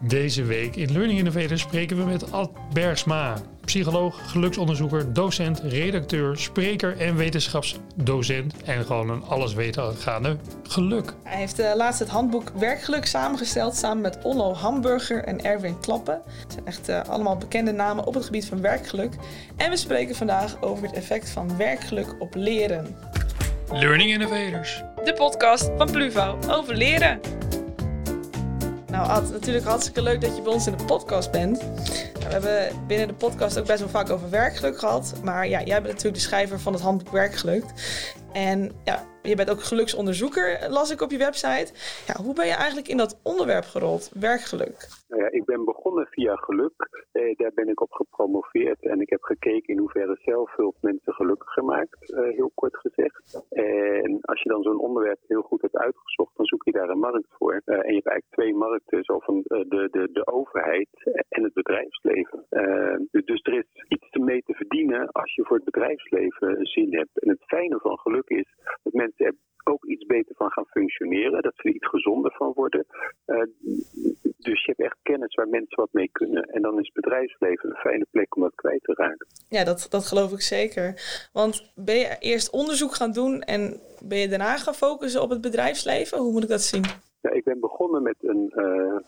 Deze week in Learning Innovators spreken we met Ad Bergsma, psycholoog, geluksonderzoeker, docent, redacteur, spreker en wetenschapsdocent. En gewoon een alleswetengaande geluk. Hij heeft uh, laatst het handboek Werkgeluk samengesteld samen met Onno Hamburger en Erwin Klappen. Het zijn echt uh, allemaal bekende namen op het gebied van werkgeluk. En we spreken vandaag over het effect van werkgeluk op leren. Learning Innovators. De podcast van Pluvo over leren. Nou, Ad, natuurlijk hartstikke leuk dat je bij ons in de podcast bent. Nou, we hebben binnen de podcast ook best wel vaak over werkgeluk gehad. Maar ja, jij bent natuurlijk de schrijver van het handboek Werkgeluk. En ja, je bent ook geluksonderzoeker, las ik op je website. Ja, hoe ben je eigenlijk in dat onderwerp gerold, werkgeluk? Nou ja, ik ben begonnen via geluk. Eh, daar ben ik op gepromoveerd en ik heb gekeken in hoeverre zelfhulp mensen gelukkiger maakt, eh, heel kort gezegd. En als je dan zo'n onderwerp heel goed hebt uitgezocht, dan zoek je daar een markt voor. Uh, en je hebt eigenlijk twee markten, zo van de, de, de overheid en het bedrijfsleven. Dus, dus er is iets mee te verdienen als je voor het bedrijfsleven zin hebt. En het fijne van geluk is dat mensen er ook iets beter van gaan functioneren, dat ze er iets gezonder van worden. dus je hebt echt kennis waar mensen wat mee kunnen. En dan is bedrijfsleven een fijne plek om dat kwijt te raken. Ja, dat, dat geloof ik zeker. Want ben je eerst onderzoek gaan doen en ben je daarna gaan focussen op het bedrijfsleven? Hoe moet ik dat zien? Ja, ik ben begonnen met een. Uh,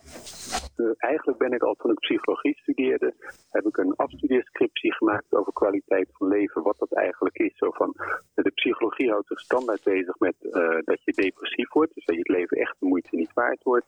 uh, eigenlijk ben ik al toen ik psychologie studeerde, heb ik een afstudeerscriptie gemaakt over kwaliteit van leven, wat dat eigenlijk is. Zo van, de psychologie houdt zich standaard bezig met uh, dat je depressief wordt, dus dat je het leven echt de moeite niet waard wordt,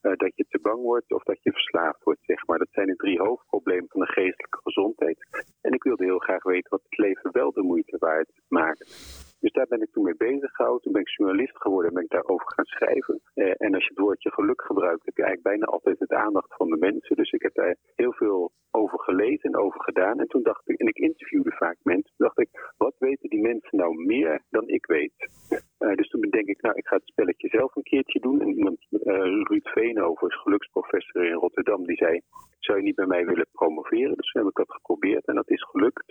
dat je te bang wordt of dat je verslaafd wordt, zeg maar. Dat zijn de drie hoofdproblemen van de geestelijke gezondheid. En ik wilde heel graag weten wat het leven wel de moeite waard maakt. Dus daar ben ik toen mee bezig gehouden. Toen ben ik journalist geworden en ben ik daarover gaan schrijven. Eh, en als je het woordje geluk gebruikt, heb je eigenlijk bijna altijd het aandacht van de mensen. Dus ik heb daar heel veel over gelezen en over gedaan. En toen dacht ik, en ik interviewde vaak mensen, toen dacht ik, wat weten die mensen nou meer dan ik weet? Uh, dus toen denk ik, nou, ik ga het spelletje zelf een keertje doen. En iemand, uh, Ruud Veenhoven, is geluksprofessor in Rotterdam, die zei, zou je niet bij mij willen promoveren? Dus toen heb ik dat geprobeerd en dat is gelukt.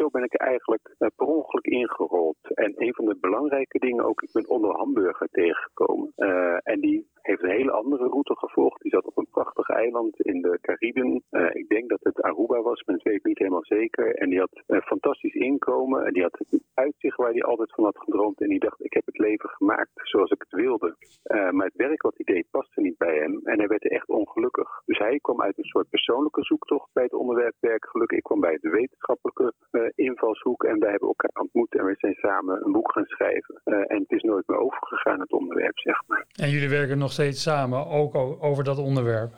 Zo ben ik eigenlijk uh, per ongeluk ingerold. En een van de belangrijke dingen ook, ik ben onder Hamburger tegengekomen. Uh, en die heeft een hele andere route gevolgd. Die zat op een prachtig eiland in de Cariben. ik denk dat het Aruba was, maar dat weet ik niet helemaal zeker. En die had fantastisch inkomen. En die had het uitzicht waar hij altijd van had gedroomd. En die dacht, ik heb het leven gemaakt zoals ik het wilde. maar het werk wat hij deed paste niet bij hem. En hij werd er echt ongelukkig. Dus hij kwam uit een soort persoonlijke zoektocht bij het onderwerp werkgeluk. Ik kwam bij de wetenschappelijke uh, invalshoek en wij hebben elkaar ontmoet en we zijn samen een boek gaan schrijven. En het is nooit meer overgegaan, het onderwerp, zeg maar. En jullie werken nog steeds samen, ook over dat onderwerp?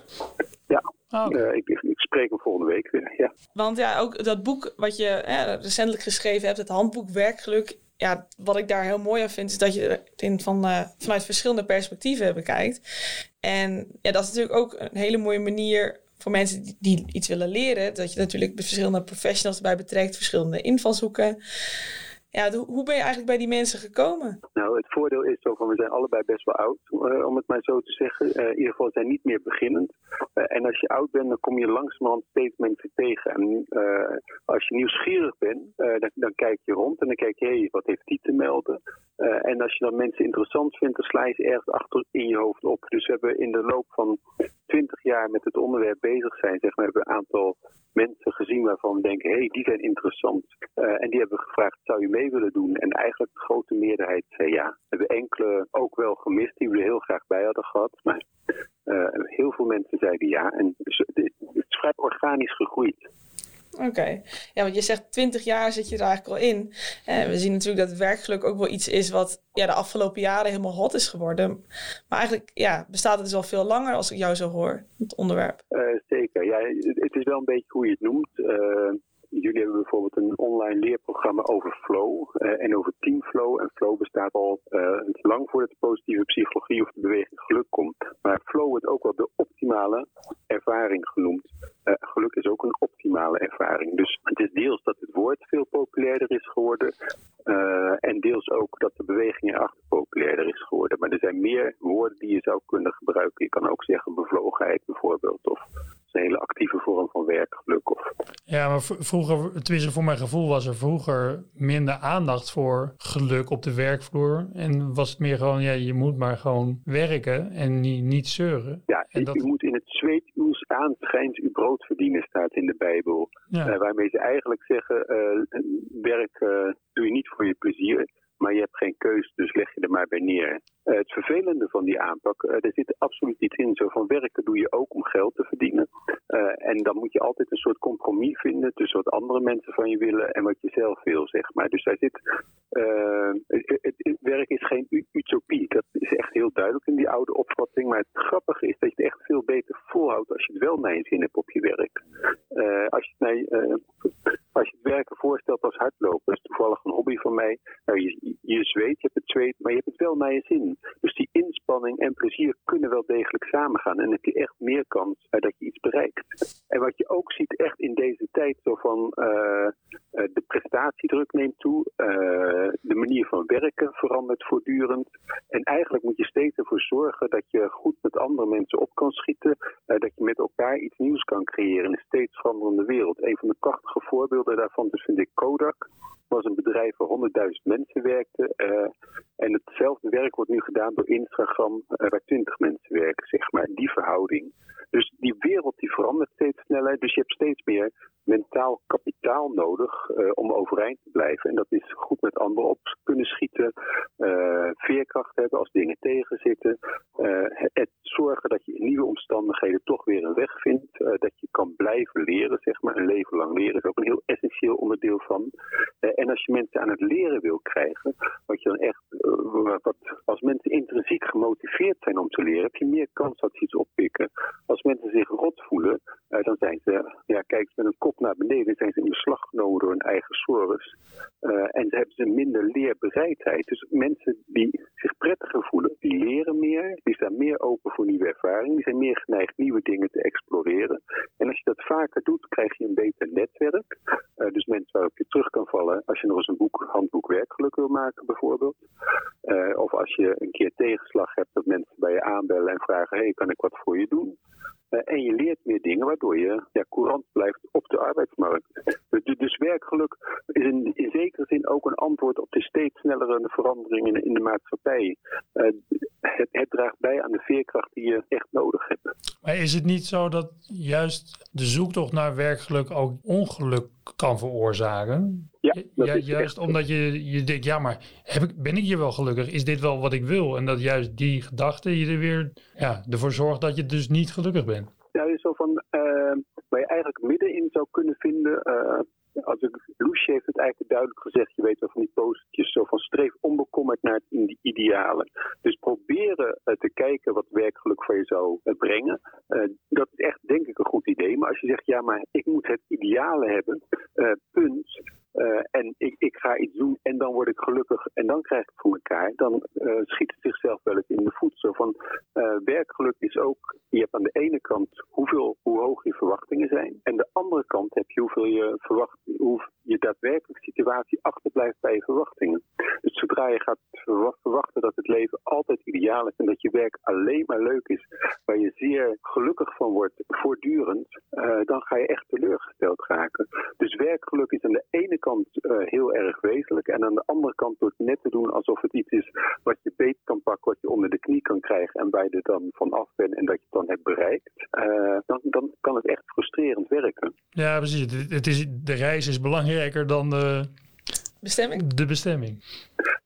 Ja, oh, okay. uh, ik, ik, spreek hem volgende week weer, ja. Want ja, ook dat boek wat je hè, recentelijk geschreven hebt, het handboek Werkgeluk, ja, wat ik daar heel mooi aan vind, is dat je het in van, uh, vanuit verschillende perspectieven bekijkt. En ja, dat is natuurlijk ook een hele mooie manier voor mensen die, die iets willen leren. Dat je natuurlijk verschillende professionals erbij betrekt, verschillende invalshoeken. Ja, hoe ben je eigenlijk bij die mensen gekomen? Nou, het voordeel is zo van, we zijn allebei best wel oud, uh, om het maar zo te zeggen. Uh, in ieder geval zijn niet meer beginnend. Uh, en als je oud bent, dan kom je langzamerhand steeds mensen tegen. En als je nieuwsgierig bent, dan, dan, kijk je rond en dan kijk je, hé, hey, wat heeft die te melden? en als je dan mensen interessant vindt, dan sla je ze ergens achter in je hoofd op. Dus we hebben in de loop van twintig jaar met het onderwerp bezig zijn, zeg maar, hebben we een aantal mensen gezien waarvan we denken, hé, hey, die zijn interessant. en die hebben gevraagd, zou je mee willen doen. En eigenlijk de grote meerderheid zei ja. We hebben enkele ook wel gemist die we er heel graag bij hadden gehad. Maar uh, heel veel mensen zeiden ja. En dus het is vrij organisch gegroeid. Oké, ja, want je zegt 20 jaar zit je er eigenlijk al in. En we zien natuurlijk dat werkgeluk ook wel iets is wat ja, de afgelopen jaren helemaal hot is geworden. Maar eigenlijk ja, bestaat het dus al veel langer als ik jou zo hoor, het onderwerp. Uh, zeker, ja, het is wel een beetje hoe je het noemt. Uh, jullie hebben bijvoorbeeld een online leerprogramma over flow uh, en over teamflow. En flow bestaat al uh, lang voordat de positieve psychologie of de beweging geluk komt. Maar flow wordt ook wel de optimale ervaring genoemd. Uh, geluk is ook een optimale ervaring. Dus het is deels dat het woord veel populairder is geworden. en deels ook dat de beweging erachter populairder is geworden. Maar er zijn meer woorden die je zou kunnen gebruiken. Je kan ook zeggen bevlogenheid bijvoorbeeld. Of een hele actieve vorm van werkgeluk. Ja, maar vroeger, tenminste voor mijn gevoel, was er vroeger minder aandacht voor geluk op de werkvloer. En was het meer gewoon, ja, je moet maar gewoon werken en niet, niet zeuren. Ja, en dat... u moet in het zweet uw aan schijnt uw brood verdienen, staat in de Bijbel. Ja. Uh, waarmee ze eigenlijk zeggen, uh, werk uh, doe je niet voor je plezier, maar je hebt geen keus, dus leg je er maar bij neer. Uh, het vervelende van die aanpak, uh, er zit absoluut iets in. Zo van werken doe je ook om geld te verdienen. Uh, en dan moet je altijd een soort compromis vinden tussen wat andere mensen van je willen en wat je zelf wil, zeg maar. Dus daar zit. Het, het, het, werk is geen utopie. Dat is echt heel duidelijk in die oude opvatting. Maar het grappige is dat je het echt veel beter volhoudt als je het wel naar je zin hebt op je werk. als, je het naar, als je het werken voorstelt als hardlopen, dat is toevallig een hobby van mij. Nou, je, je zweet, je hebt het zweet, maar je hebt het wel naar je zin. Dus die inspanning en plezier kunnen wel degelijk samengaan. En dan heb je echt meer kans uh, dat je iets bereikt. En wat je ook ziet echt in deze tijd, zo van uh, uh, de prestatiedruk neemt toe, de manier van werken verandert voortdurend. En eigenlijk moet je steeds ervoor zorgen dat je goed met andere mensen op kan schieten, dat je met elkaar iets nieuws kan creëren in een steeds veranderende wereld. Een van de prachtige voorbeelden daarvan dus vind ik Kodak was een bedrijf waar 100.000 mensen werkten. Uh, en hetzelfde werk wordt nu gedaan door Instagram, uh, waar 20 mensen werken, zeg maar. Die verhouding. Dus die wereld die verandert steeds sneller. Dus je hebt steeds meer mentaal kapitaal nodig uh, om overeind te blijven. En dat is goed met anderen op kunnen schieten. veerkracht hebben als dingen tegenzitten. het zorgen dat je in nieuwe omstandigheden toch weer een weg vindt. dat je kan blijven leren, zeg maar. Een leven lang leren is ook een heel essentieel onderdeel van. En als je mensen aan het leren wil krijgen, wat je dan echt, wat, als mensen intrinsiek gemotiveerd zijn om te leren, heb je meer kans dat ze iets oppikken. Als mensen zich rot voelen, uh, dan zijn ze, ja, kijk met een kop naar beneden, zijn ze in beslag genomen door hun eigen sores. Uh, en ze hebben ze minder leerbereidheid. Dus mensen die zich prettiger voelen, die leren meer, die staan meer open voor nieuwe ervaringen, die zijn meer geneigd nieuwe dingen te exploreren. En als je dat vaker doet, krijg je een beter netwerk. Uh, dus mensen waarop je terug kan vallen als je nog eens een boek, handboek werkgeluk wil maken bijvoorbeeld. Uh, of als je een keer tegenslag hebt dat mensen bij je aanbellen en vragen, hey, kan ik wat voor je doen? Uh, en je leert meer dingen waardoor je courant blijft op de arbeidsmarkt. Dus, dus werkgeluk is in, in zekere zin ook een antwoord op de steeds snellere veranderingen in de maatschappij. Het, het draagt bij aan de veerkracht die je echt nodig hebt. Maar is het niet zo dat juist de zoektocht naar werkgeluk ook ongeluk kan veroorzaken? Ja, ja juist omdat je, je denkt, ja, maar heb ik, ben ik hier wel gelukkig? Is dit wel wat ik wil? En dat juist die gedachte je er weer ja, ervoor zorgt dat je dus niet gelukkig bent. Ja, zo van, uh, waar je eigenlijk middenin zou kunnen vinden. Uh, als ik, Loesje heeft het eigenlijk duidelijk gezegd, je weet wel van die postjes, zo van streef onbekommerd naar het ideale. Dus proberen uh, te kijken wat werkgeluk voor je zou uh, brengen, uh, dat is echt denk ik een goed idee. Maar als je zegt, ja maar ik moet het ideale hebben, punt, uh, en ik, ik, ga iets doen en dan word ik gelukkig en dan krijg ik het voor elkaar. Dan uh, schiet het zichzelf wel eens in de voet. Zo van uh, werkgeluk is ook, je hebt aan de ene kant hoeveel, hoe hoog je verwachtingen zijn. En de andere kant heb je hoeveel je verwacht, hoe je daadwerkelijk situatie achterblijft bij je verwachtingen. Dus zodra je gaat verwachten dat het leven altijd ideaal is en dat je werk alleen maar leuk is, waar je zeer gelukkig van wordt voortdurend, dan ga je echt teleurgesteld raken. Dus werkgeluk is aan de ene kant uh, heel erg wezenlijk. En aan de andere kant door het net te doen alsof het iets is wat je beet kan pakken, wat je onder de knie kan krijgen en waar je er dan vanaf bent en dat je het dan hebt bereikt. Uh, dan, dan kan het echt frustrerend werken. Ja, precies. Het is, de reis is belangrijker dan de bestemming. De bestemming.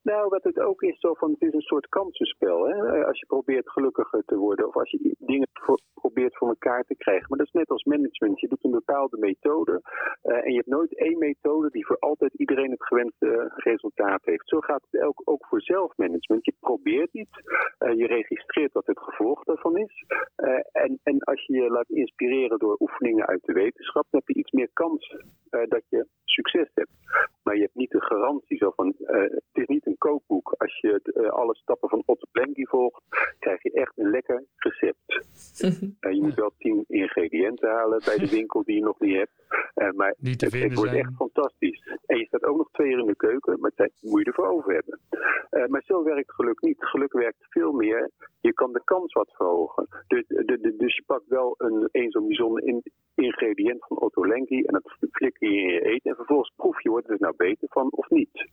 Nou, wat het ook is, zo van, het is een soort kansenspel. Hè? Als je probeert gelukkiger te worden of als je dingen voor, probeert voor elkaar te krijgen. Maar dat is net als management. Je doet een bepaalde methode uh, en je hebt nooit één methode die voor altijd iedereen het gewenste resultaat heeft. Zo gaat het ook, ook voor zelfmanagement. Je probeert iets, uh, je registreert wat het gevolg daarvan is. Uh, en, en als je je laat inspireren door oefeningen uit de wetenschap, dan heb je iets meer kans dat je succes hebt. Maar je hebt niet de garantie zo van, het is niet een kookboek. Als je uh, alle stappen van Otto Blenky volgt, krijg je echt een lekker recept. uh, je moet wel tien ingrediënten halen bij de winkel die je nog niet hebt. Uh, maar niet te het, het wordt zijn. echt fantastisch. En je staat ook nog twee uur in de keuken, maar tijd moet je ervoor over hebben. Uh, maar zo werkt geluk niet. Geluk werkt veel meer. Je kan de kans wat verhogen. Dus, de, dus je pakt wel een, een zo'n bijzonder in, ingrediënt van Otto Lengi en dat flikker je in je eten. En vervolgens proef je, wordt het er nou beter van of niet.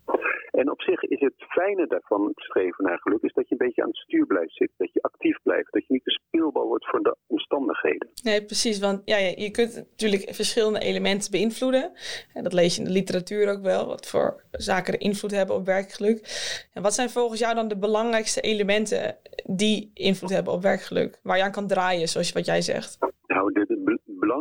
En op zich is het fijne daarvan, het streven naar geluk, is dat je een beetje aan het stuur blijft zitten. Dat je actief blijft. Dat je niet de speelbal wordt voor de omstandigheden. Nee, precies. Want ja, je kunt natuurlijk verschillende elementen beïnvloeden. En dat lees je in de literatuur ook wel. Wat voor zaken er invloed hebben op werkgeluk. En wat zijn volgens jou dan de belangrijkste elementen die invloed hebben op werkgeluk? Waar je aan kan draaien, zoals wat jij zegt.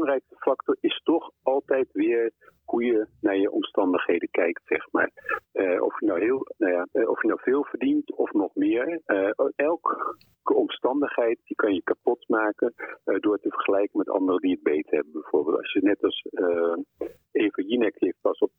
Belangrijkste factor is toch altijd weer hoe je naar je omstandigheden kijkt, zeg maar. Uh, of, je nou heel, nou ja, uh, of je nou veel verdient of nog meer. Uh, elke omstandigheid die kan je kapot maken door te vergelijken met anderen die het beter hebben. Bijvoorbeeld als je net als Eva Jinek heeft op,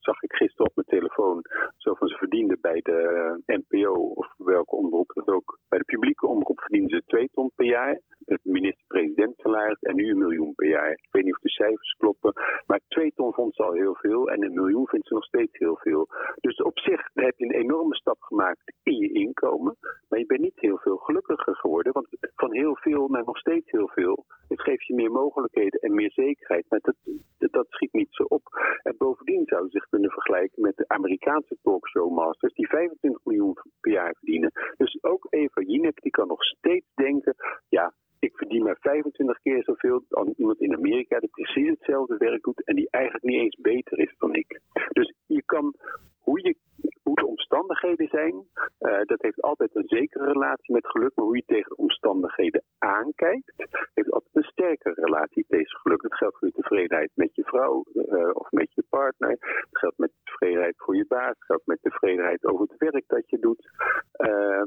zag ik gisteren op mijn telefoon, zo van ze verdiende bij de NPO of welke omroep dat ook. Bij de publieke omroep verdienen ze twee ton per jaar het minister-president salaris en nu een miljoen per jaar. Ik weet niet of de cijfers kloppen, maar twee ton vond ze al heel veel en een miljoen vindt ze nog steeds heel veel. Dus op zich heb je een enorme stap gemaakt in je inkomen, maar je bent niet heel veel gelukkiger geworden, want van heel veel naar nog steeds heel veel, het geeft je meer mogelijkheden en meer zekerheid, maar dat, dat, schiet niet zo op. En bovendien zou je zich kunnen vergelijken met de Amerikaanse talkshowmasters die 25 miljoen per jaar verdienen. Dus ook Eva Jinek die kan nog steeds denken, ja, ik verdien maar 25 keer zoveel dan iemand in Amerika die precies hetzelfde werk doet en die eigenlijk niet eens beter is dan ik. Dus je kan, hoe, je, hoe de omstandigheden zijn, uh, dat heeft altijd een zekere relatie met geluk, maar hoe je tegen de omstandigheden aankijkt, heeft altijd een sterkere relatie tegen geluk. Dat geldt voor je tevredenheid met je vrouw uh, of met je partner, het geldt met tevredenheid voor je baas, het geldt met tevredenheid over het werk dat je doet. Uh,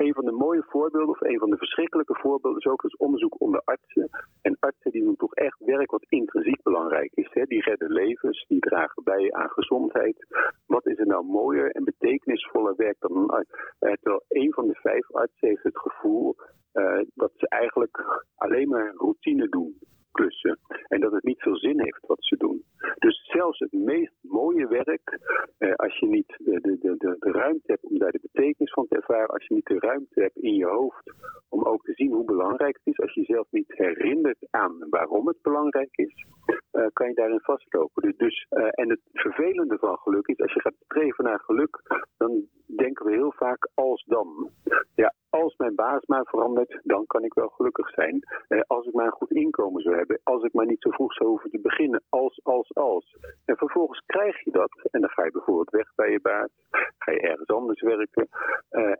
een van de mooie of een van de verschrikkelijke voorbeelden, is ook het onderzoek onder artsen. En artsen die doen toch echt werk wat intrinsiek belangrijk is. Hè? Die redden levens, die dragen bij aan gezondheid. Wat is er nou mooier en betekenisvoller werk dan een arts? Uh, terwijl een van de vijf artsen heeft het gevoel uh, dat ze eigenlijk alleen maar routine doen klussen. En dat het niet veel zin heeft wat ze doen. Dus zelfs het meest mooie werk, eh, als je niet de, de, de, de, ruimte hebt om daar de betekenis van te ervaren, als je niet de ruimte hebt in je hoofd om ook te zien hoe belangrijk het is, als je jezelf niet herinnert aan waarom het belangrijk is, uh, kan je daarin vastlopen. Dus, dus uh, en het vervelende van geluk is, als je gaat streven naar geluk, dan denken we heel vaak als dan. Ja, als mijn baas maar verandert, dan kan ik wel gelukkig zijn. Eh, als ik maar een goed inkomen zou hebben. Als ik maar niet zo vroeg zou hoeven te beginnen. Als, als, als. En vervolgens krijg je dat. En dan ga je bijvoorbeeld weg bij je baas. Ga je ergens anders werken.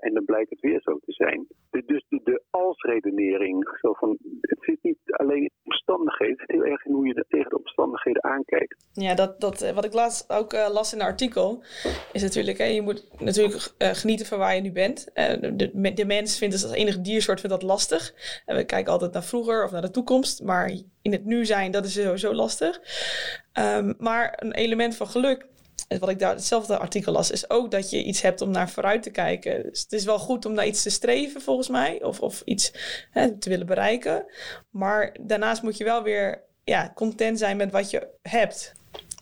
En dan blijkt het weer zo te zijn. Dus de, de als-redenering. Zo van, het zit niet alleen in omstandigheden. Het zit heel erg in hoe je tegen de omstandigheden aankijkt. Ja, dat, dat, eh, wat ik laatst ook uh, las in een artikel. Is natuurlijk, hè, je moet natuurlijk genieten van waar je nu bent. de, mens vindt het als enige diersoort vindt dat lastig. En we kijken altijd naar vroeger of naar de toekomst. Maar in het nu zijn, dat is sowieso lastig. Um, maar een element van geluk wat ik daar hetzelfde artikel las, is ook dat je iets hebt om naar vooruit te kijken. Dus het is wel goed om naar iets te streven, volgens mij, of, of iets hè, te willen bereiken. Maar daarnaast moet je wel weer ja, content zijn met wat je hebt.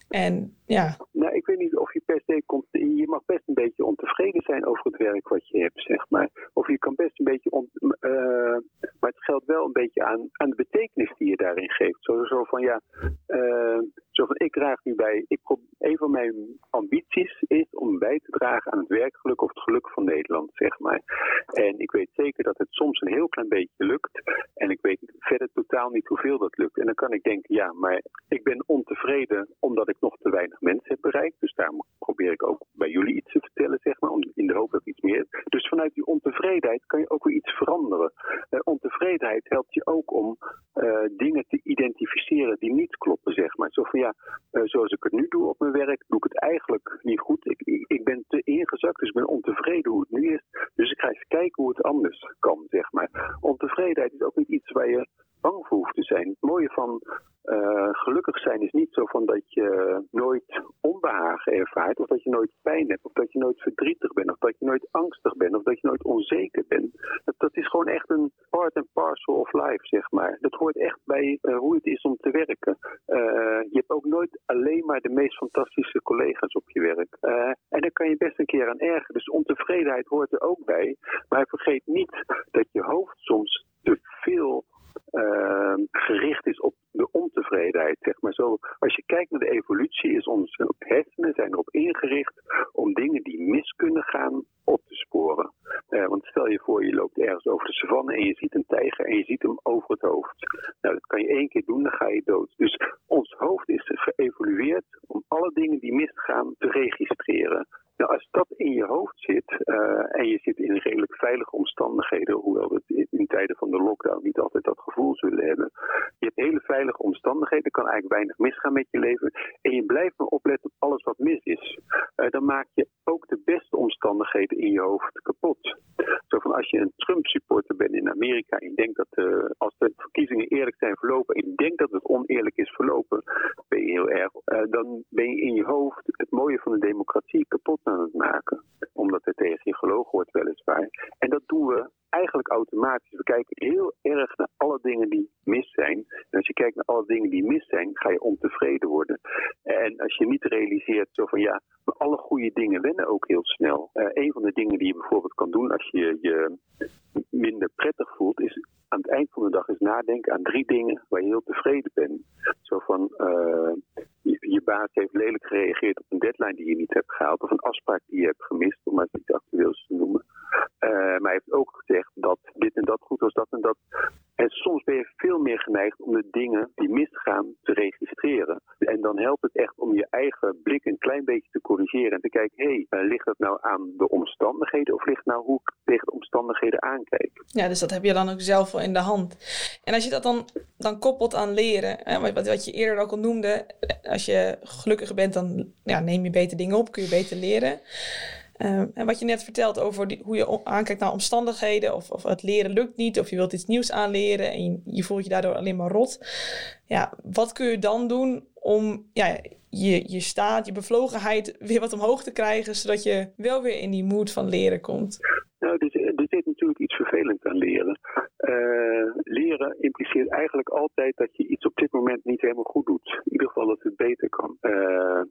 En ja. Nou, ik weet niet of je per se komt. Je mag best een beetje ontevreden zijn over het werk wat je hebt, zeg maar. Of je kan best een beetje. On, uh, maar het geldt wel een beetje aan, aan de betekenis die je daarin geeft. Zo, van ja. Uh, zo van ik draag nu bij. Ik, een van mijn ambities is om bij te dragen aan het werkgeluk of het geluk van Nederland, zeg maar. En ik weet zeker dat het soms een heel klein beetje lukt. En ik weet verder totaal niet hoeveel dat lukt. En dan kan ik denken, ja, maar ik ben ontevreden omdat ik nog te weinig mensen heb bereikt. Dus daar probeer ik ook bij jullie iets te vertellen, zeg maar, in de hoop dat iets meer. Dus vanuit die ontevredenheid kan je ook weer iets veranderen. Uh, ontevredenheid helpt je ook om uh, dingen te identificeren die niet kloppen, zeg ja, uh, zoals ik het nu doe op mijn werk, doe ik het eigenlijk niet goed. Ik, ik, ben te ingezakt, dus ik ben ontevreden hoe het nu is. Dus ik ga eens kijken hoe het anders kan, zeg maar. Ontevredenheid is ook niet iets waar je bang voor hoeft te zijn. Het mooie van uh, gelukkig zijn is niet zo van dat je nooit onbehagen ervaart, of dat je nooit pijn hebt, of dat je nooit verdrietig bent, of dat je nooit angstig bent, of dat je nooit onzeker bent. Dat, dat is gewoon echt een part and parcel of life, zeg maar. Dat hoort echt bij uh, hoe het is om te werken. Uh, je hebt ook nooit alleen maar de meest fantastische collega's op je werk. Uh, en daar kan je best een keer aan ergeren. Dus ontevredenheid hoort er ook bij. Maar vergeet niet dat je hoofd soms te veel uh, gericht is op de ontevredenheid. Zeg maar. Zo, als je kijkt naar de evolutie, is onze hersenen zijn erop ingericht om dingen die mis kunnen gaan op te sporen. Uh, want stel je voor, je loopt ergens over de savanne en je ziet een tijger en je ziet hem over het hoofd. Nou, dat kan je één keer doen, dan ga je dood. Dus ons hoofd is geëvolueerd om alle dingen die misgaan te registreren. Nou, als dat in je hoofd zit uh, en je zit in redelijk veilige omstandigheden, hoewel we in, tijden van de lockdown niet altijd dat gevoel zullen hebben. Je hebt hele veilige omstandigheden, kan eigenlijk weinig misgaan met je leven. En je blijft maar opletten op alles wat mis is. Uh, dan maak je ook de beste omstandigheden in je hoofd kapot. Van als je een Trump-supporter bent in Amerika en je denkt dat uh, als de verkiezingen eerlijk zijn verlopen en je denkt dat het oneerlijk is verlopen, ben je heel erg. dan ben je in je hoofd het mooie van de democratie kapot aan het maken. Omdat er tegen je gelogen wordt weliswaar. En dat doen we eigenlijk automatisch. We kijken heel erg naar alle dingen die mis zijn. Als je kijkt naar alle dingen die mis zijn, ga je ontevreden worden. En als je niet realiseert zo van ja, alle goede dingen wennen ook heel snel. Uh, een van de dingen die je bijvoorbeeld kan doen als je je minder prettig voelt, is aan het eind van de dag eens nadenken aan drie dingen waar je heel tevreden bent. Zo van, je, je, baas heeft lelijk gereageerd op een deadline die je niet hebt gehaald, of een afspraak die je hebt gemist, om maar iets actueels te noemen. Uh, maar hij heeft ook gezegd dat dit en dat goed was, dat en dat. En soms ben je veel meer geneigd om de dingen die misgaan te registreren. En dan helpt het echt om je eigen blik een klein beetje te corrigeren en te kijken, hé, hey, uh, ligt dat nou aan de omstandigheden of ligt nou hoe ik tegen de omstandigheden aankijk? Ja, dus dat heb je dan ook zelf wel in de hand. En als je dat dan, dan koppelt aan leren, hè, wat, wat je eerder ook al noemde, als je gelukkiger bent, dan ja, neem je beter dingen op, kun je beter leren. Uh, en wat je net vertelt over hoe je aankijkt naar omstandigheden, of, of het leren lukt niet, of je wilt iets nieuws aanleren en je, voelt je daardoor alleen maar rot. Ja, wat kun je dan doen om ja, je, je staat, je bevlogenheid weer wat omhoog te krijgen, zodat je wel weer in die mood van leren komt? Nou, er vervelends aan leren. Uh, leren impliceert eigenlijk altijd dat je iets op dit moment niet helemaal goed doet. In ieder geval dat het beter kan. Uh,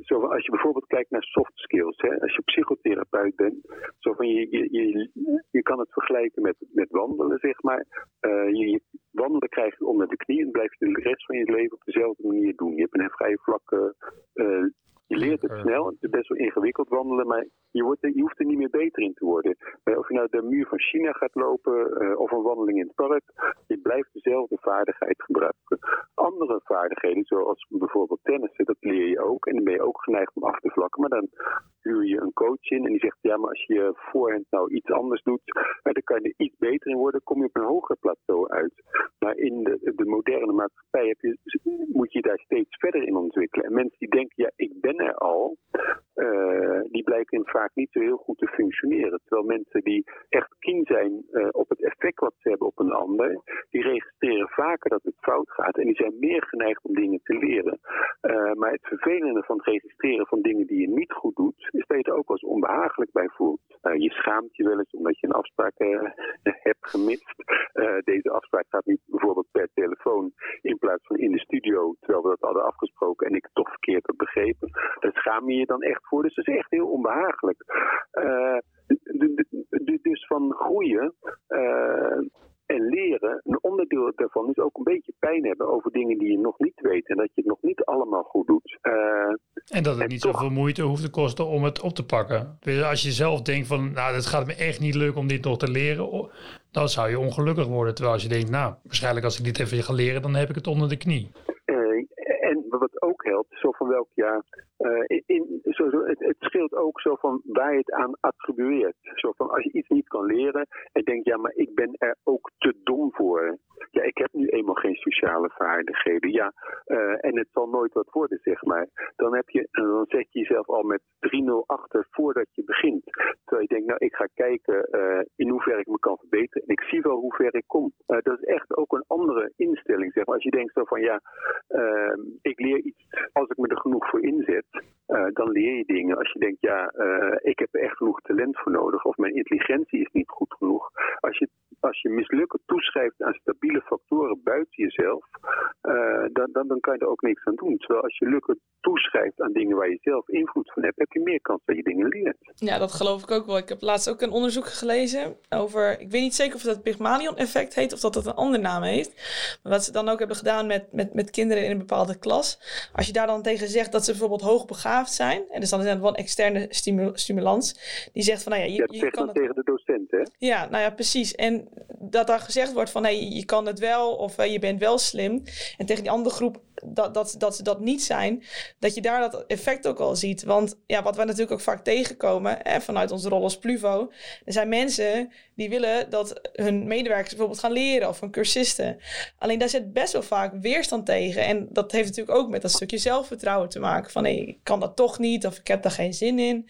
zo, als je bijvoorbeeld kijkt naar soft skills, hè, als je psychotherapeut bent, zo van je, je, je, je kan het vergelijken met, met wandelen, zeg maar. Uh, je, wandelen krijg je onder de knie en blijf je de rest van je leven op dezelfde manier doen. Je hebt een vrij vlakke je leert het snel, het is best wel ingewikkeld wandelen, maar je, wordt er, je hoeft er niet meer beter in te worden. Of je nou de muur van China gaat lopen uh, of een wandeling in het park, je blijft dezelfde vaardigheid gebruiken. Andere vaardigheden, zoals bijvoorbeeld tennissen, dat leer je ook. En dan ben je ook geneigd om af te vlakken. Maar dan huur je een coach in en die zegt, ja, maar als je voorhand nou iets anders doet, dan kan je er iets beter in worden, kom je op een hoger plateau uit. Maar in de, de moderne maatschappij je, moet je daar steeds verder in ontwikkelen. En mensen die denken, ja, ik ben er al, die blijken vaak niet zo heel goed te functioneren. Terwijl mensen die echt keen zijn uh, op het effect wat ze hebben op een ander, die registreren vaker dat het fout gaat en die zijn meer geneigd om dingen te leren. Uh, maar het vervelende van het registreren van dingen die je niet goed doet, is dat je er ook eens onbehagelijk bij voelt. Je schaamt je wel eens omdat je een afspraak hebt gemist. deze afspraak gaat niet bijvoorbeeld per telefoon in plaats van in de studio, terwijl we dat hadden afgesproken en ik het toch verkeerd heb begrepen. Daar schaam je je dan echt voor. Dus dat is echt heel onbehagelijk. Dus van groeien en leren, een onderdeel daarvan is ook een beetje pijn hebben over dingen die je nog niet weet. En dat je het nog niet allemaal goed doet. En dat het niet toch... zoveel moeite hoeft te kosten om het op te pakken. Dus als je zelf denkt van, nou, het gaat me echt niet lukken om dit nog te leren, dan zou je ongelukkig worden. Terwijl als je denkt, nou, waarschijnlijk als ik dit even ga leren, dan heb ik het onder de knie. En wat ook helpt, zo van welk jaar. Uh, in, zo, zo, het, het, scheelt ook zo van waar je het aan attribueert. Zo van als je iets niet kan leren en denkt, ja, maar ik ben er ook te dom voor. Ja, ik heb nu eenmaal geen sociale vaardigheden. Ja, uh, en het zal nooit wat worden, zeg maar. Dan, heb je, dan zet je jezelf al met 3-0 achter voordat je begint. Terwijl je denkt, nou, ik ga kijken uh, in hoeverre ik me kan verbeteren. En ik zie wel hoe ver ik kom. Dat is echt ook een andere instelling, zeg maar. Als je denkt zo van, ja, ehm, ik leer iets als ik me er genoeg voor inzet. dan leer je dingen. Als je denkt, ja, ik heb er echt genoeg talent voor nodig. Of mijn intelligentie is niet goed genoeg. Als je als je mislukken toeschrijft aan stabiele factoren buiten jezelf, uh, dan, dan, dan kan je er ook niks aan doen. Terwijl als je lukken toeschrijft aan dingen waar je zelf invloed van hebt, heb je meer kans dat je dingen leert. Ja, dat geloof ik ook wel. Ik heb laatst ook een onderzoek gelezen over, ik weet niet zeker of dat het Pygmalion-effect heet of dat het een andere naam heeft. Maar wat ze dan ook hebben gedaan met, met, met kinderen in een bepaalde klas. Als je daar dan tegen zegt dat ze bijvoorbeeld hoogbegaafd zijn, en dus dan is het wel een externe stimulans, die zegt van, nou ja, je, je, je kan het... tegen de docent, hè? Ja, nou ja, precies. En dat daar gezegd wordt van, hey, je kan het wel of je bent wel slim. En tegen die andere groep dat, dat, dat ze dat niet zijn, dat je daar dat effect ook al ziet. Want ja, wat we natuurlijk ook vaak tegenkomen vanuit onze rol als Pluvo, er zijn mensen die willen dat hun medewerkers bijvoorbeeld gaan leren of hun cursisten. Alleen daar zit best wel vaak weerstand tegen. En dat heeft natuurlijk ook met dat stukje zelfvertrouwen te maken. Van nee, ik kan dat toch niet of ik heb daar geen zin in.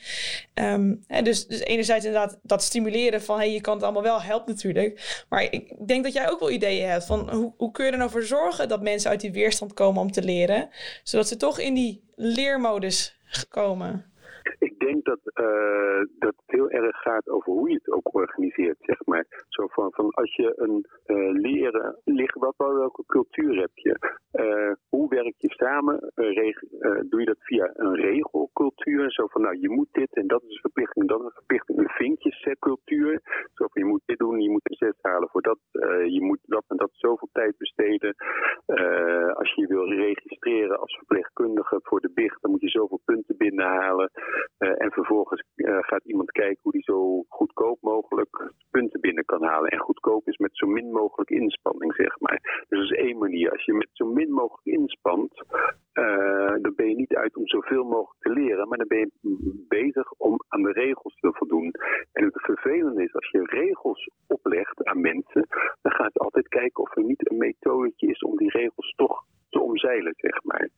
Um, hè, dus, dus enerzijds inderdaad dat stimuleren van hey, je kan het allemaal wel, helpt natuurlijk. Maar ik denk dat jij ook wel ideeën hebt van hoe, hoe kun je er nou voor zorgen dat mensen uit die weerstand komen om te leren, zodat ze toch in die leermodus komen? Denk dat, uh, dat het heel erg gaat over hoe je het ook organiseert, zeg maar. Zo van, van als je een uh, leren, wat, welke cultuur heb je? Uh, hoe werk je samen? doe je dat via een regelcultuur? Zo van, nou, je moet dit en dat is een verplichting, dat is een verplichting. Een vinkjescultuur. Zo van, je moet dit doen, je moet een zes halen voor dat. je moet dat en dat zoveel tijd besteden. als je je wil registreren als verpleegkundige voor de BIG, dan moet je zoveel punten binnenhalen. En vervolgens uh, gaat iemand kijken hoe die zo goedkoop mogelijk punten binnen kan halen. En goedkoop is met zo min mogelijk inspanning, zeg maar. Dus dat is één manier. Als je met zo min mogelijk inspant, uh, dan ben je niet uit om zoveel mogelijk te leren, maar dan ben je bezig om aan de regels te voldoen. En het vervelende is, als je regels oplegt aan mensen, dan gaat ze altijd kijken of er niet een methodetje is om die regels toch te omzeilen, zeg maar.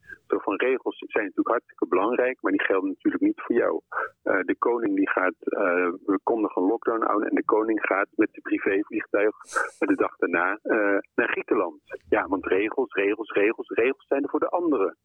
Van regels zijn natuurlijk hartstikke belangrijk, maar die gelden natuurlijk niet voor jou. Uh, de koning die gaat, uh, we kondigen een lockdown aan en de koning gaat met de privévliegtuig de dag daarna naar Griekenland. Ja, want regels, regels, regels, regels zijn er voor de anderen.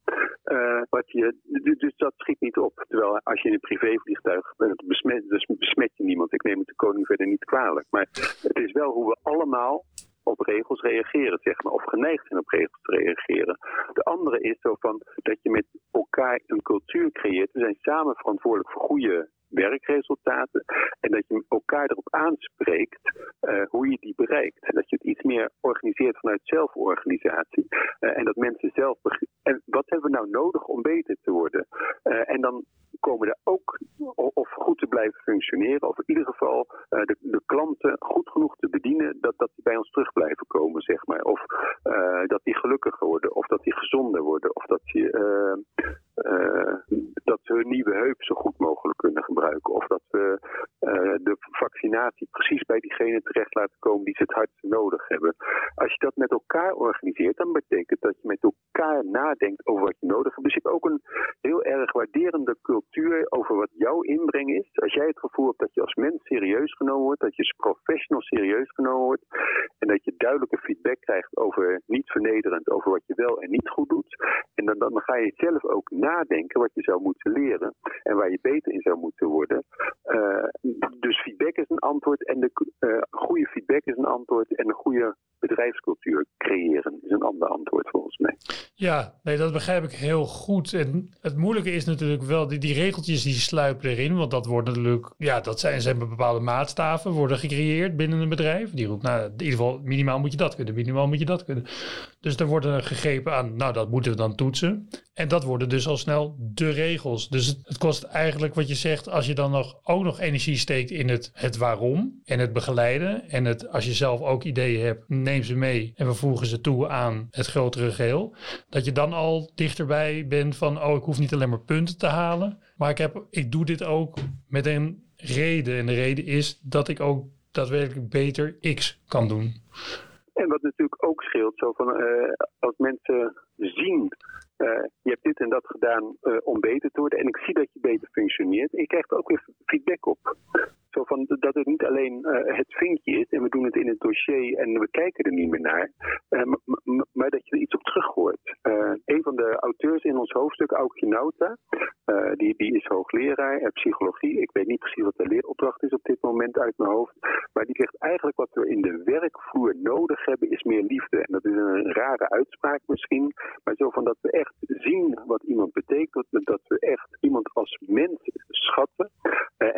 je, dus dat schiet niet op. Terwijl als je in een privévliegtuig bent, besmet, dus besmet je niemand. Ik neem het de koning verder niet kwalijk. Maar het is wel hoe we allemaal op regels reageren, zeg maar, of geneigd zijn op regels te reageren. De andere is zo van dat je met elkaar een cultuur creëert. We zijn samen verantwoordelijk voor goede werkresultaten. En dat je elkaar erop aanspreekt uh, hoe je die bereikt. Dat je het iets meer organiseert vanuit zelforganisatie. Uh, en dat mensen zelf. En wat hebben we nou nodig om beter te worden? Uh, en dan komen er ook, of goed te blijven functioneren, of in ieder geval uh, de, de, klanten goed genoeg te bedienen, dat, dat die bij ons terug blijven komen, zeg maar. Of uh, dat die gelukkiger worden, of dat die gezonder worden, of dat, die, uh, dat ze hun nieuwe heup zo goed mogelijk kunnen gebruiken. Of dat we de vaccinatie precies bij diegene terecht laten komen die ze het hardst nodig hebben. Als je dat met elkaar organiseert, dan betekent dat je met elkaar nadenkt over wat je nodig hebt. Dus je hebt ook een heel erg waarderende cultuur over wat jouw inbreng is. Als jij het gevoel hebt dat je als mens serieus genomen wordt, dat je als professional serieus genomen wordt en dat je duidelijke feedback krijgt over niet vernederend, over wat je wel en niet goed doet. En dan, dan ga je zelf ook nadenken wat je zou moeten leren en waar je beter in zou moeten worden. Uh, dus feedback is een antwoord en de uh, goede feedback is een antwoord en een goede bedrijfscultuur creëren is een ander antwoord volgens mij. Ja, nee, dat begrijp ik heel goed. En het moeilijke is natuurlijk wel, die, die regeltjes die sluipen erin, want dat wordt natuurlijk, ja, dat zijn, zijn bepaalde maatstaven, worden gecreëerd binnen een bedrijf. Die roept, nou, in ieder geval, minimaal moet je dat kunnen, minimaal moet je dat kunnen. Dus er worden gegrepen aan, nou, dat moeten we dan toetsen. En dat worden dus al snel de regels. Dus het, kost eigenlijk wat je zegt, als je dan nog, ook nog energie steekt in het, het waarom en het begeleiden. En het, als je zelf ook ideeën hebt, neem ze mee en we voegen ze toe aan het grotere geheel. Dat je dan al dichterbij bent van, oh, ik hoef niet alleen maar punten te halen. Maar ik, heb, ik doe dit ook met een reden. En de reden is dat ik ook daadwerkelijk beter X kan doen. En wat natuurlijk ook scheelt, zo van, als mensen zien je hebt dit en dat gedaan om beter te worden. En ik zie dat je beter functioneert. En je krijgt ook weer feedback op. Zo van dat het niet alleen uh, het vinkje is en we doen het in het dossier en we kijken er niet meer naar, uh, maar dat je er iets op terug hoort. Uh, een van de auteurs in ons hoofdstuk, Aukje Nauta, die, die is hoogleraar psychologie. Ik weet niet precies wat de leeropdracht is op dit moment uit mijn hoofd, maar die zegt eigenlijk wat we in de werkvloer nodig hebben is meer liefde. En dat is een rare uitspraak misschien, maar zo van dat we echt zien wat iemand betekent, dat we echt iemand als mens schatten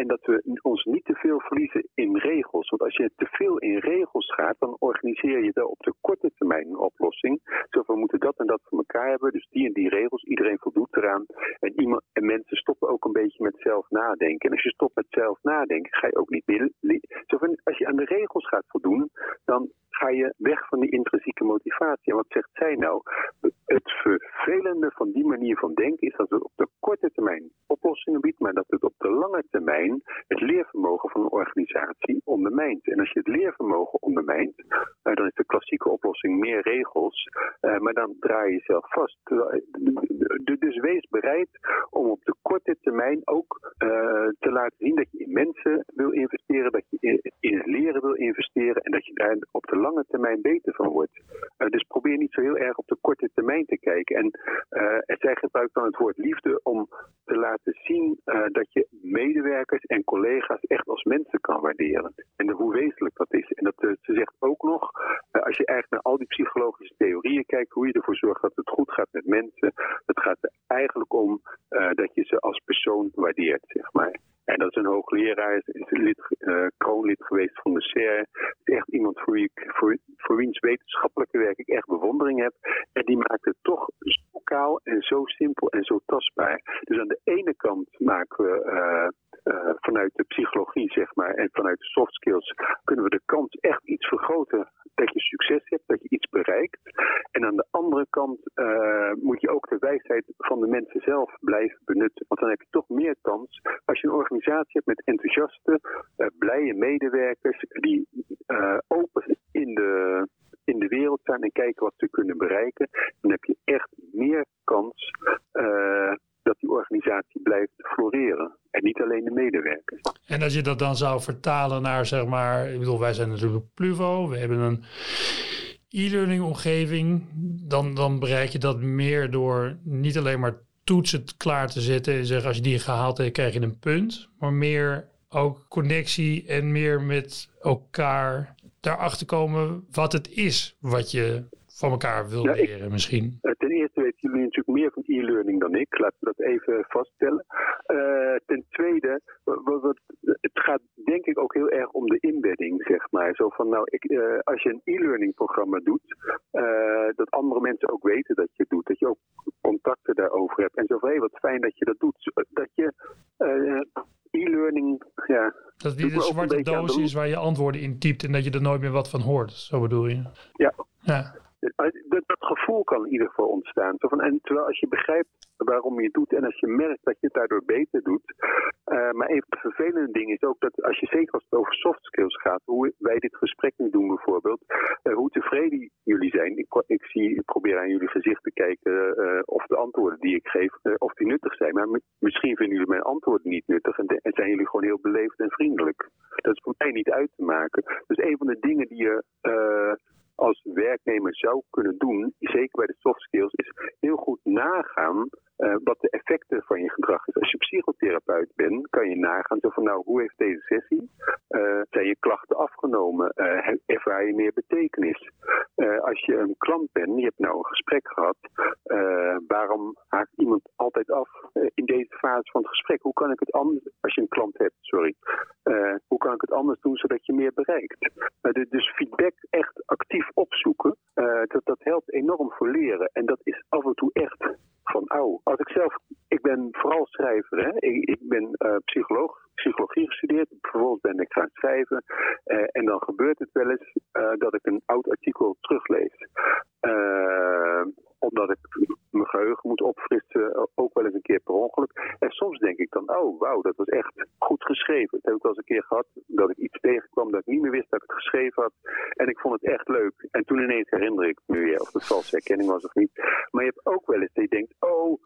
en dat we ons niet te veel verliezen in regels. Want als je te veel in regels gaat, dan organiseer je wel op de korte termijn een oplossing. Zo we moeten dat en dat voor elkaar hebben. Dus die en die regels, iedereen voldoet eraan. En, mensen stoppen ook een beetje met zelf nadenken. En als je stopt met zelf nadenken, ga je ook niet meer. Zo van, als je aan de regels gaat voldoen, dan ga je weg van die intrinsieke motivatie. En wat zegt zij nou? Het vervelende van die manier van denken is dat het op de korte termijn biedt, maar dat het op de lange termijn het leervermogen van een organisatie ondermijnt. En als je het leervermogen ondermijnt, uh, dan is de klassieke oplossing meer regels, uh, maar dan draai je jezelf vast. Dus wees bereid om op de korte termijn ook uh, te laten zien dat je in mensen wil investeren, dat je in, leren wil investeren en dat je daar op de lange termijn beter van wordt. dus probeer niet zo heel erg op de korte termijn te kijken. En zij gebruikt dan het woord liefde om zien dat je medewerkers en collega's echt als mensen kan waarderen. En hoe wezenlijk dat is. En dat, uh, ze zegt ook nog, uh, als je eigenlijk naar al die psychologische theorieën kijkt, hoe je ervoor zorgt dat het goed gaat met mensen, het gaat er eigenlijk om dat je ze als persoon waardeert, zeg maar. En dat is een hoogleraar, is, is lid, kroonlid geweest van de CER. is echt iemand voor, wie voor, voor wiens wetenschappelijke werk ik echt bewondering heb. En die maakt het en zo simpel en zo tastbaar. Dus aan de ene kant maken we uh, uh, vanuit de psychologie, zeg maar, en vanuit de soft skills, kunnen we de kans echt iets vergroten dat je succes hebt, dat je iets bereikt. En aan de andere kant uh, moet je ook de wijsheid van de mensen zelf blijven benutten. Want dan heb je toch meer kans als je een organisatie hebt met enthousiaste, blije medewerkers die open in de, in de wereld staan en kijken wat ze kunnen bereiken. Dan heb je echt kans dat die organisatie blijft floreren. En niet alleen de medewerkers. En als je dat dan zou vertalen naar, zeg maar, ik bedoel, wij zijn natuurlijk Pluvo, we hebben een e-learning omgeving, dan, dan bereik je dat meer door niet alleen maar toetsen klaar te zetten en zeggen als je die gehaald hebt, krijg je een punt, maar meer ook connectie en meer met elkaar daarachter komen wat het is wat je van elkaar wil ja, leren misschien. Ten eerste weten jullie natuurlijk meer van e-learning dan ik. Laten we dat even vaststellen. Uh, ten tweede, wat, wat, het gaat denk ik ook heel erg om de inbedding, zeg maar. Zo van, nou, ik, uh, als je een e-learning programma doet, uh, dat andere mensen ook weten dat je het doet. Dat je ook contacten daarover hebt. En zo van, hé, wat fijn dat je dat doet. Dat je e-learning, ja... Dat die de zwarte doos is waar je antwoorden in typt en dat je er nooit meer wat van hoort. Zo bedoel je? Ja. ja. Dat, dat, gevoel kan in ieder geval ontstaan. En terwijl als je begrijpt waarom je het doet en als je merkt dat je het daardoor beter doet. Uh, maar een van de vervelende dingen is ook dat als je zeker als het over soft skills gaat, hoe wij dit gesprek nu doen bijvoorbeeld, uh, hoe tevreden jullie zijn. Ik, ik, zie, ik probeer aan jullie gezicht te kijken uh, of de antwoorden die ik geef, of die nuttig zijn. Maar misschien vinden jullie mijn antwoorden niet nuttig en, en, zijn jullie gewoon heel beleefd en vriendelijk. Dat is voor mij niet uit te maken. Dus een van de dingen die je als werknemer zou kunnen doen, zeker bij de soft skills, is heel goed nagaan uh, wat de effecten van je gedrag is. Als je psychotherapeut bent, kan je nagaan van nou, hoe heeft deze sessie, uh, zijn je klachten afgenomen, uh, ervaar je meer betekenis. als je een klant bent, je hebt nou een gesprek gehad, waarom haakt iemand altijd af in deze fase van het gesprek? Hoe kan ik het anders, als je een klant hebt, sorry, hoe kan ik het anders doen zodat je meer bereikt? dus feedback echt actief opzoeken, dat, dat helpt enorm voor leren en dat is af en toe echt van oh, als ik zelf, ik ben vooral schrijver, hè? Ik, ik ben uh, psycholoog, psychologie gestudeerd, vervolgens ben ik gaan schrijven uh, en dan gebeurt het wel eens dat ik een oud artikel teruglees. omdat ik mijn geheugen moet opfrissen, ook wel eens een keer per ongeluk. En soms denk ik dan, oh wauw, dat was echt goed geschreven. Dat heb ik wel eens een keer gehad, dat ik iets tegenkwam dat ik niet meer wist dat ik het geschreven had. En ik vond het echt leuk. En toen ineens herinner ik me weer of het valse herkenning was of niet. Maar je hebt ook wel eens dat je denkt, oh,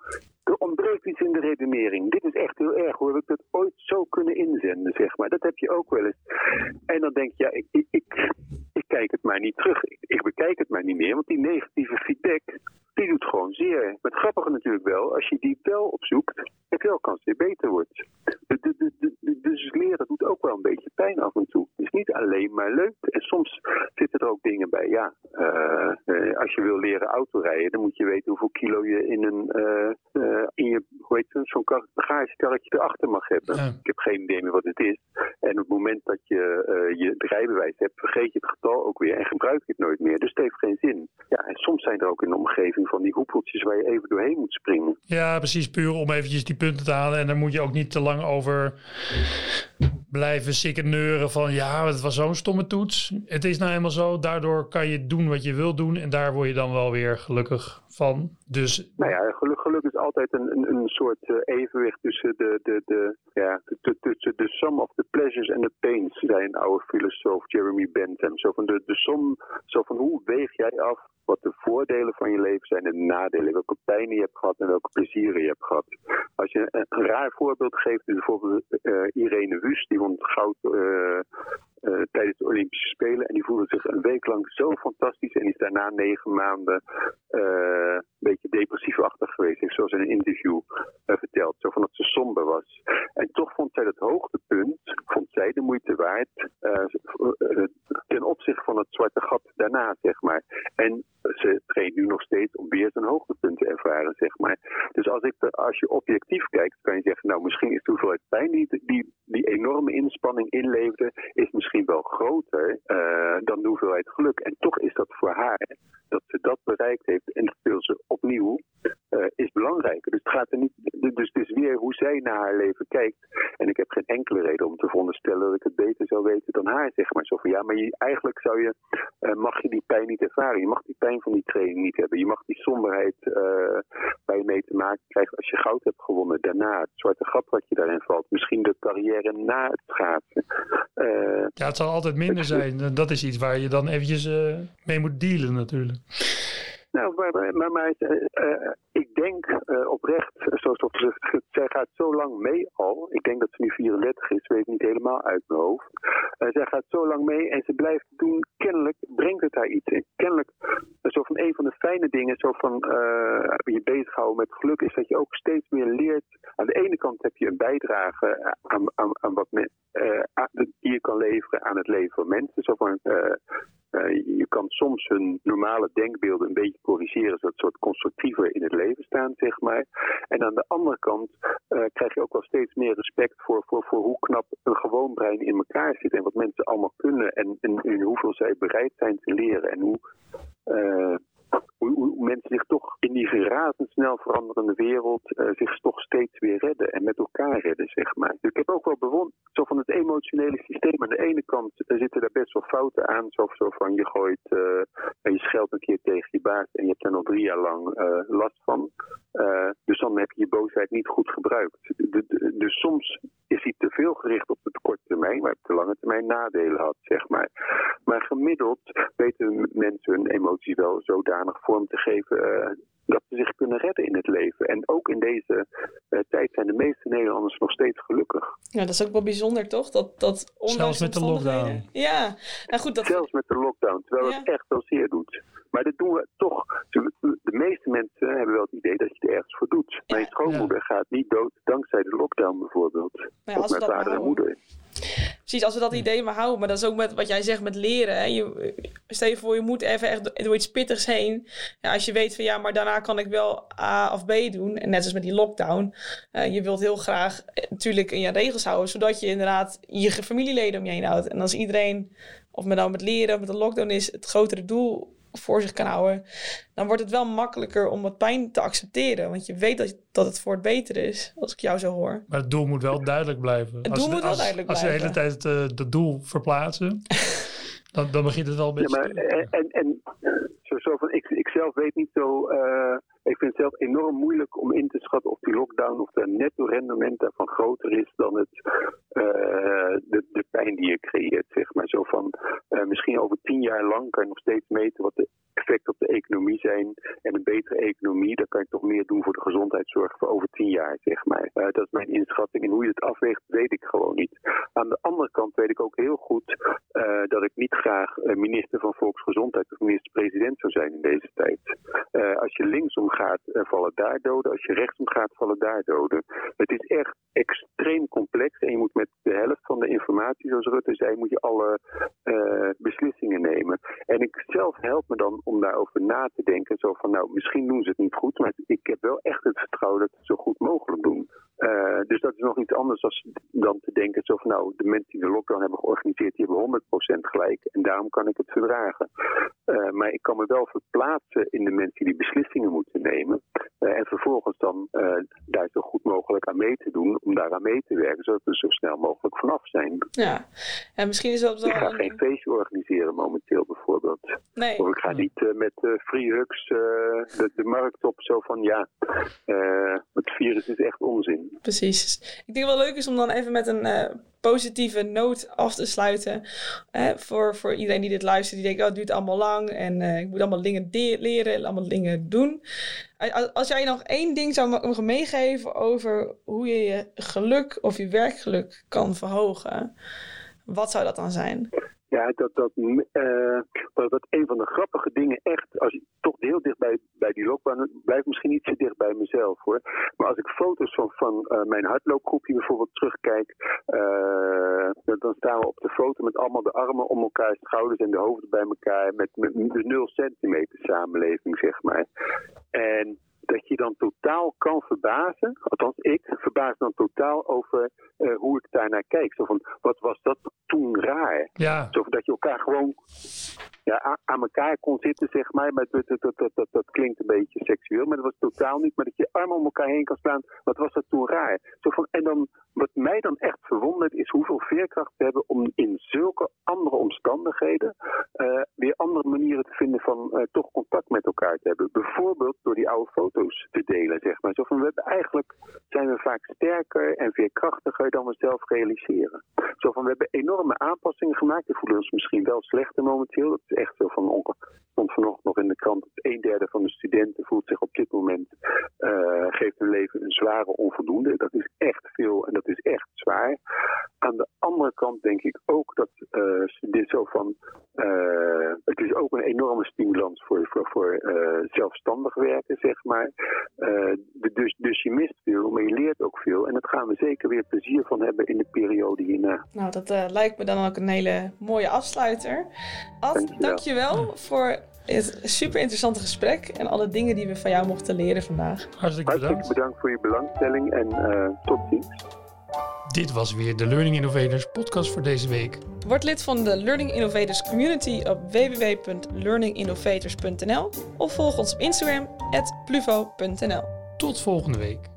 er ontbreekt iets in de redenering. Dit is echt heel erg. Hoe heb ik dat ooit zo kunnen inzenden, zeg maar. Dat heb je ook wel eens. En dan denk je, ja, ik, ik, ik, kijk het maar niet terug. Ik, ik bekijk het maar niet meer, want die negatieve feedback, gewoon zeer. Maar het grappige natuurlijk wel, als je die wel opzoekt, heb je wel kans dat je beter wordt. De, de, de, dus leren doet ook wel een beetje pijn af en toe. Het is niet alleen maar leuk. En soms zitten er ook dingen bij. Ja, uh, als je wil leren autorijden, dan moet je weten hoeveel kilo je in een uh, in je, hoe heet het, zo'n bagagekarretje erachter mag hebben. Ik heb geen idee meer wat het is. En op het moment dat je je rijbewijs hebt, vergeet je het getal ook weer en gebruik je het nooit meer. Dus het heeft geen zin. Ja, en soms zijn er ook in de omgeving van die hoepeltjes waar je even doorheen moet springen. Ja, precies. Puur om eventjes die punten te halen. En daar moet je ook niet te lang over blijven sikken neuren van ja, het was zo'n stomme toets. Het is nou helemaal zo. Daardoor kan je doen wat je wil doen. En daar word je dan wel weer gelukkig van. Dus... Nou ja, geluk, geluk is altijd een, een, een soort uh, evenwicht tussen de, de, de, ja, tussen de sum of the pleasures and the pains, zei een oude filosoof Jeremy Bentham. Zo van de, de som, zo van hoe weeg jij af wat de voordelen van je leven zijn en de nadelen. Welke pijn je hebt gehad en welke plezieren je hebt gehad. Als je een, raar voorbeeld geeft, is bijvoorbeeld uh, Irene Wust, die won goud uh, uh, tijdens de Olympische Spelen. En die voelde zich een week lang zo fantastisch en is daarna negen maanden een beetje depressief-achtig geweest. Heeft zoals in een interview verteld. Zo van dat ze somber was. En toch vond zij het hoogtepunt, vond zij de moeite waard ten opzichte van het zwarte gat daarna, zeg maar. En ze traint nu nog steeds om weer zijn hoogtepunt te ervaren, zeg maar. Dus als, ik, als je objectief kijkt, kan je zeggen, nou misschien is de hoeveelheid pijn die, die, enorme inspanning inleverde, is misschien wel groter uh, dan de hoeveelheid geluk. En toch is dat voor haar, dat ze dat bereikt heeft en dat wil ze opnieuw, is belangrijker. Dus het gaat er niet, dus het is weer hoe zij naar haar leven kijkt. En ik heb geen enkele reden om te veronderstellen dat ik het beter zou weten dan haar, zeg maar. Zo van, ja, maar je, eigenlijk zou je, uh, mag je die pijn niet ervaren. Je mag die pijn van die training niet hebben. Je mag die somberheid uh, waar je mee te maken krijgt als je goud hebt gewonnen. Daarna het zwarte gat wat je daarin valt. Misschien de carrière na het schaatsen. Uh, ja, het zal altijd minder zijn. Dat is iets waar je dan eventjes mee moet dealen natuurlijk. Nou, maar, maar uh, ik denk uh, oprecht, zoals ze gezegd, zij gaat zo lang mee al. Ik denk dat ze nu 34 is, weet niet helemaal uit mijn hoofd. Zij gaat zo lang mee en ze blijft doen, kennelijk brengt het haar iets in. Kennelijk, zo van een van de fijne dingen, zo van je bezighouden met geluk, is dat je ook steeds meer leert. Aan de ene kant heb je een bijdrage aan, aan, aan wat men, die je kan leveren aan het leven van mensen. Zo van, uh, je kan soms hun normale denkbeelden een beetje corrigeren, zodat ze wat constructiever in het leven staan, zeg maar. En aan de andere kant uh, krijg je ook wel steeds meer respect voor, voor, voor hoe knap een gewoon brein in elkaar zit en wat mensen allemaal kunnen en, en, en hoeveel zij bereid zijn te leren en hoe. Uh, hoe, mensen zich toch in die razendsnel veranderende wereld uh, zich toch steeds weer redden en met elkaar redden, zeg maar. Dus ik heb ook wel bewonderd, zo van het emotionele systeem. Aan de ene kant uh, zitten daar best wel fouten aan, zo, zo van je gooit uh, en je scheldt een keer tegen je baas en je hebt daar nog drie jaar lang last van. dus dan heb je je boosheid niet goed gebruikt. Dus soms is hij te veel gericht op de korte termijn, maar op de lange termijn nadelen had, zeg maar. Maar gemiddeld weten mensen hun emoties wel zodanig vorm te geven uh, dat ze zich kunnen redden in het leven. En ook in deze uh, tijd zijn de meeste Nederlanders nog steeds gelukkig. Ja, dat is ook wel bijzonder, toch? Dat, dat Zelfs met de lockdown. Ja, nou goed. Dat... Zelfs met de lockdown, terwijl ja. het echt wel zeer doet. Maar dat doen we toch. De meeste mensen hebben wel het idee dat je er ergens voor doet. Ja. Mijn schoonmoeder ja. gaat niet dood dankzij de lockdown bijvoorbeeld. Ja, of mijn vader en moeder. Precies, als we dat idee maar houden. Maar dat is ook met wat jij zegt met leren. Hè. Je, stel je voor, je moet even echt door iets pittigs heen. Ja, als je weet van ja, maar daarna kan ik wel A of B doen. En net als met die lockdown. Uh, je wilt heel graag natuurlijk in je regels houden. Zodat je inderdaad je familieleden om je heen houdt. En als iedereen, of met nou met leren of met de lockdown is, het grotere doel voor zich kan houden, dan wordt het wel makkelijker om wat pijn te accepteren. Want je weet dat, dat het voor het beter is, als ik jou zo hoor. Maar het doel moet wel duidelijk blijven. Het doel als, moet wel als, duidelijk als blijven. Als je de hele tijd uh, het doel verplaatsen, dan, dan begint het wel een beetje... Ja, maar, en, en, en zo, zo van, ik, ik zelf weet niet zo... Uh, ik vind het zelf enorm moeilijk om in te schatten of die lockdown of de netto rendement daarvan groter is dan het, uh, de, maatschappij die je creëert, zeg maar. Zo van, uh, misschien over tien jaar lang kan je nog steeds meten wat de effecten op de economie zijn. En een betere economie, dan kan je toch meer doen voor de gezondheidszorg voor over tien jaar, zeg maar. Uh, dat is mijn inschatting. En hoe je het afweegt, weet ik gewoon niet. Aan de andere kant weet ik ook heel goed uh, dat ik niet graag minister van Volksgezondheid of minister-president zou zijn in deze tijd. als je linksom gaat, vallen daar doden. Als je rechtsom gaat, vallen daar doden. Het is echt extreem complex en je moet met de helft van de informatie, zoals Rutte zei, moet je alle beslissingen nemen. En ik zelf help me dan om daarover na te denken. Zo van, nou, misschien doen ze het niet goed, maar ik heb wel echt het vertrouwen dat ze het zo goed mogelijk doen. Uh, dus dat is nog iets anders als, dan te denken zo van, nou, de mensen die de lockdown hebben georganiseerd, die hebben 100% gelijk en daarom kan ik het verdragen. Uh, maar ik kan me wel verplaatsen in de mensen die beslissingen moeten nemen. en vervolgens dan daar zo goed mogelijk aan mee te doen om daaraan mee te werken, zodat we zo snel mogelijk vanaf zijn. Ja, en misschien is dat wel... Ik ga geen feestje organiseren momenteel bijvoorbeeld. Nee. Of ik ga niet met free hugs de, de, markt op zo van ja, het virus is echt onzin. Precies. Ik denk wel leuk is om dan even met een positieve noot af te sluiten. voor, voor iedereen die dit luistert, die denkt, oh, het duurt allemaal lang en ik moet allemaal dingen leren, allemaal dingen doen. Als jij nog één ding zou mogen meegeven over hoe je je geluk of je werkgeluk kan verhogen, wat zou dat dan zijn? Ja, dat, dat, uh, dat een van de grappige dingen echt, als je toch heel dicht bij, bij die loopbaan, blijft misschien niet zo dicht bij mezelf hoor. Maar als ik foto's van, van uh, mijn hardloopgroepje bijvoorbeeld terugkijk, uh, dan staan we op de foto met allemaal de armen om elkaar, schouders en de hoofden bij elkaar, met, met de nul centimeter samenleving zeg maar. En dat je dan totaal kan verbazen, althans ik verbaas dan totaal over uh, hoe ik daarnaar kijk. Zo van, wat was dat toen raar? Ja. Zo van dat je elkaar gewoon ja, aan elkaar kon zitten, zeg maar. Maar dat, dat, dat, dat, dat klinkt een beetje seksueel, maar dat was totaal niet. Maar dat je armen om elkaar heen kan slaan, wat was dat toen raar? Zo van, en dan, wat mij dan echt verwondert, is hoeveel veerkracht we hebben om in zulke andere omstandigheden uh, weer andere manieren te vinden van uh, toch contact met elkaar te hebben. Bijvoorbeeld door die oude te delen, zeg maar. Zo van, we hebben eigenlijk zijn we vaak sterker en veerkrachtiger dan we zelf realiseren. Zo van, we hebben enorme aanpassingen gemaakt. We voelen ons misschien wel slechter momenteel. Dat is echt zo van onge stond vanochtend nog in de krant een derde van de studenten voelt zich op dit moment, uh, geeft hun leven een zware onvoldoende. Dat is echt veel en dat is echt zwaar. Aan de andere kant denk ik ook dat uh, dit zo van, uh, het is ook een enorme stimulans voor, voor, voor zelfstandig werken, zeg maar. Dus, dus je mist veel, maar je leert ook veel. En dat gaan we zeker weer plezier van hebben in de periode hierna. Nou, dat lijkt me dan ook een hele mooie afsluiter. Ad, dankjewel, dankjewel voor het super interessante gesprek en alle dingen die we van jou mochten leren vandaag. Hartstikke bedankt. Hartstikke bedankt voor je belangstelling en uh, tot ziens. Dit was weer de Learning Innovators podcast voor deze week. Word lid van de Learning Innovators community op www.learninginnovators.nl of volg ons op Instagram @pluvo.nl. Tot volgende week.